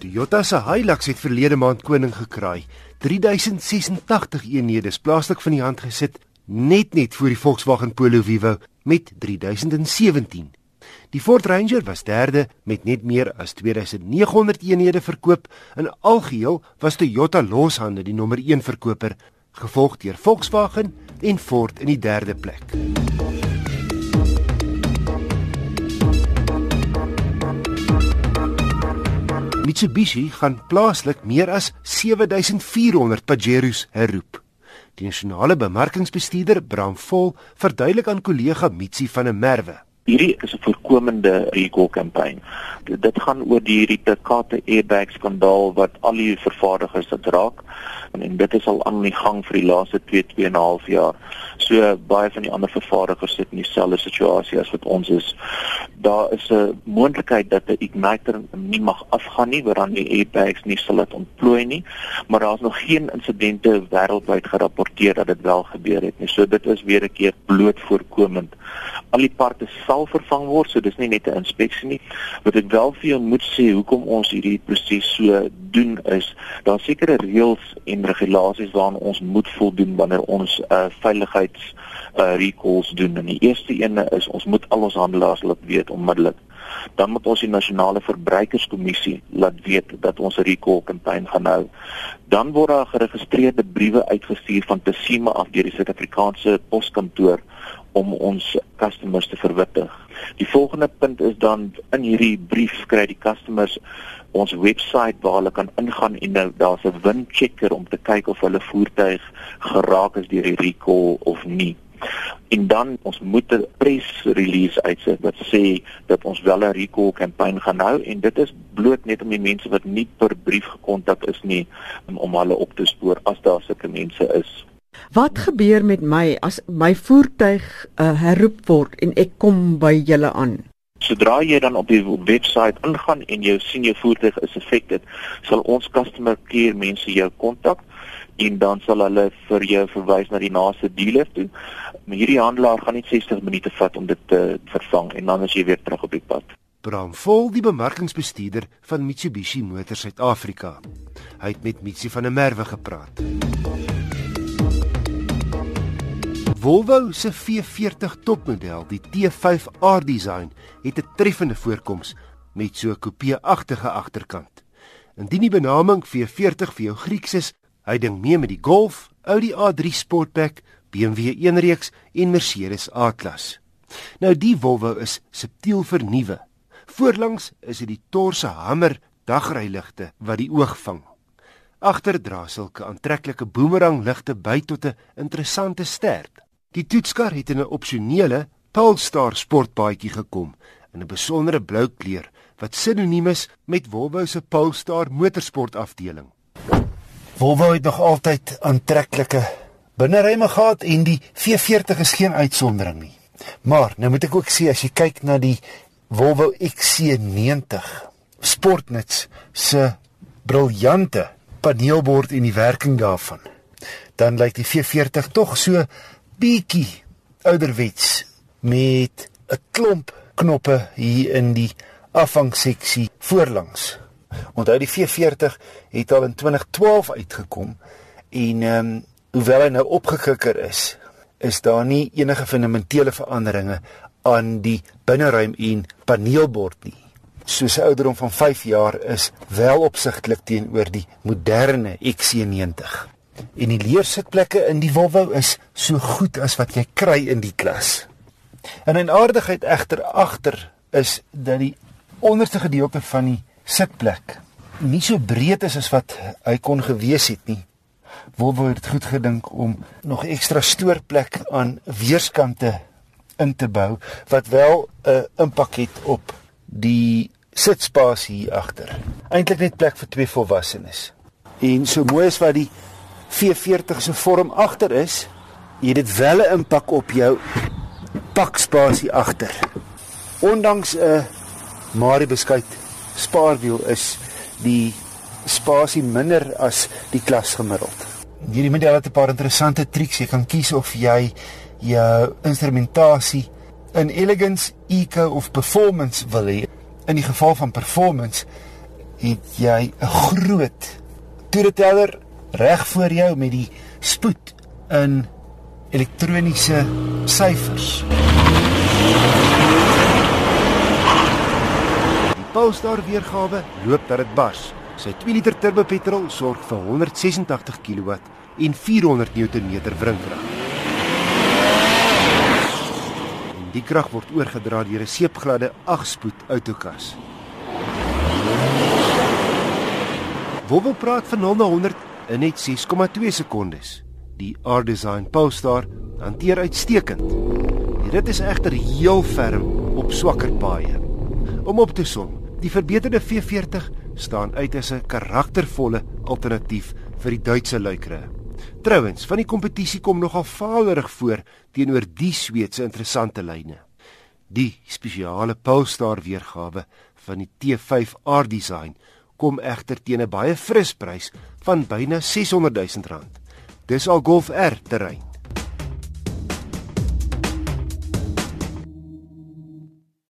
Toyota se Hilux het verlede maand koning gekraai. 3086 eenhede is plaaslik van die hand gesit net net voor die Volkswagen Polo Vivo met 3017. Die Ford Ranger was derde met net meer as 2900 eenhede verkoop. In algeheel was Toyota loshande die nommer 1 verkoper, gevolg deur Volkswagen en Ford in die derde plek. Mitsubishi gaan plaaslik meer as 7400 Pajeros herroep. Die nasionale bemarkingsbestuurder, Bram Vol, verduidelik aan kollega Mitsi van der Merwe. Hierdie is 'n voorkomende recall kampanje. Dit gaan oor die Rita Kate airbag skandaal wat al die vervaardigers dit raak en dit is al aan die gang vir die laaste 2 2 en 'n half jaar. So baie van die ander vervaardigers sit in dieselfde situasie as wat ons is. Daar is 'n moontlikheid dat 'n igniter nie mag afgaan nie, waaraan die airbags nie sal dit ontplooi nie, maar daar's nog geen insidente wêreldwyd gerapporteer dat dit wel gebeur het nie. So dit is weer 'n keer bloot voorkomend. Al die parte sal vervang word, so dis nie net 'n inspeksie nie. Wat ek wel vir jou moet sê, hoekom ons hierdie proses so doen is, daar sekere reëls en regulasies waaraan ons moet voldoen wanneer ons uh veiligheids uh recalls doen. En die eerste ene is ons moet al ons handelaars laat weet onmiddellik. Dan moet ons die nasionale verbruikerskommissie laat weet dat ons 'n recall kampanje gaan hou. Dan word daar geregistreerde briewe uitgestuur van Tesima af deur die Suid-Afrikaanse Poskantoor om ons customers te verwittig. Die volgende punt is dan in hierdie brief kry die customers ons webwerf waar hulle kan ingaan en nou daar's 'n win checker om te kyk of hulle voertuig geraak is deur die recall of nie. En dan ons moet 'n press release uitsit wat sê dat ons wel 'n recall kampanje gaan hou en dit is bloot net om die mense wat nie per brief gekontak is nie om, om hulle op te spoor as daar sulke mense is. Wat gebeur met my as my voertuig uh, herroep word en ek kom by julle aan? Sodra jy dan op die webwerf ingaan en jy sien jou voertuig is affected, sal ons customer care mense jou kontak en dan sal hulle vir jou verwys na die naaste dealer toe. Maar hierdie handelaar gaan net 60 minute vat om dit te vervang en dan is jy weer terug op die pad. Bram Vol, die bemarkingsbestuurder van Mitsubishi Motors Suid-Afrika. Hy het met Mitsi van der Merwe gepraat. Volvo se V40 topmodel, die T5 R-design, het 'n treffende voorkoms met so 'n coupe-agtige agterkant. Indien die benaming V40 vir jou Grieks is, hy ding mee met die Golf, Audi A3 Sportback, BMW 1-reeks en Mercedes A-klas. Nou die Volvo is subtiel vernuwe. Voorlangs is dit die torse hamer dagryligte wat die oog vang. Agter dra sulke aantreklike boomerang ligte by tot 'n interessante stert. Die toetskar het in 'n opsionele Polestar sportbaadjie gekom in 'n besondere blou kleur wat sinoniem is met Volvo se Polestar motorsport afdeling. Volvo het nog altyd aantreklike binneryme gehad en die V40 is geen uitsondering nie. Maar nou moet ek ook sê as jy kyk na die Volvo XC90 Sportnuts se briljante paneelbord en die werking daarvan, dan lyk die V40 tog so bietjie ouderwets met 'n klomp knoppe hier in die afhangseksie voorlangs. Onthou die V40 het al in 2012 uitgekom en ehm um, hoewel hy nou opgekikker is, is daar nie enige fundamentele veranderinge aan die binneruim en paneelbord nie. Soos 'n ouderdom van 5 jaar is wel opsigtelik teenoor die moderne XC90 en die leersitplekke in die Volvo is so goed as wat jy kry in die klas. En 'n aardigheid egter agter is dat die onderste gedeelte van die sitplek nie so breed is as wat hy kon gewees het nie. Volvo het goed gedink om nog ekstra stoorplek aan weerskante in te bou wat wel 'n impak het op die sitspasie hier agter. Eintlik net plek vir twee volwassenes. En so mooi is wat die V40 se vorm agter is, jy dit wel 'n impak op jou pakspasie agter. Ondanks 'n Marie beskuit spaarwiel is die spasie minder as die klas gemiddeld. Hierdie model het 'n paar interessante triks. Jy kan kies of jy jou instrumentasie in elegance, eco of performance wil hê. In die geval van performance het jy 'n groot toereteller reg voor jou met die spoed in elektroniese syfers. Die Polestar weergawe loop dat dit bars. Sy 2 liter turbo petrol sorg vir 186 kW en 400 Nm wringkrag. En die krag word oorgedra deur 'n seepgladde 8-spoed outokas. Volvo praat van 0 na 100 in net 6,2 sekondes. Die R-Design Polestar hanteer uitstekend. Die rit is egter heel ferm op swakker paaie. Om op te som, die verbeterde V40 staan uit as 'n karaktervolle alternatief vir die Duitse luikere. Trouwens, van die kompetisie kom nogal faalerig voor teenoor die Sweedse interessante lyne. Die spesiale Polestar weergawe van die T5 R-Design kom egter teen 'n baie fris prys van byna 600 000 rand. Dis al Golf R terrein.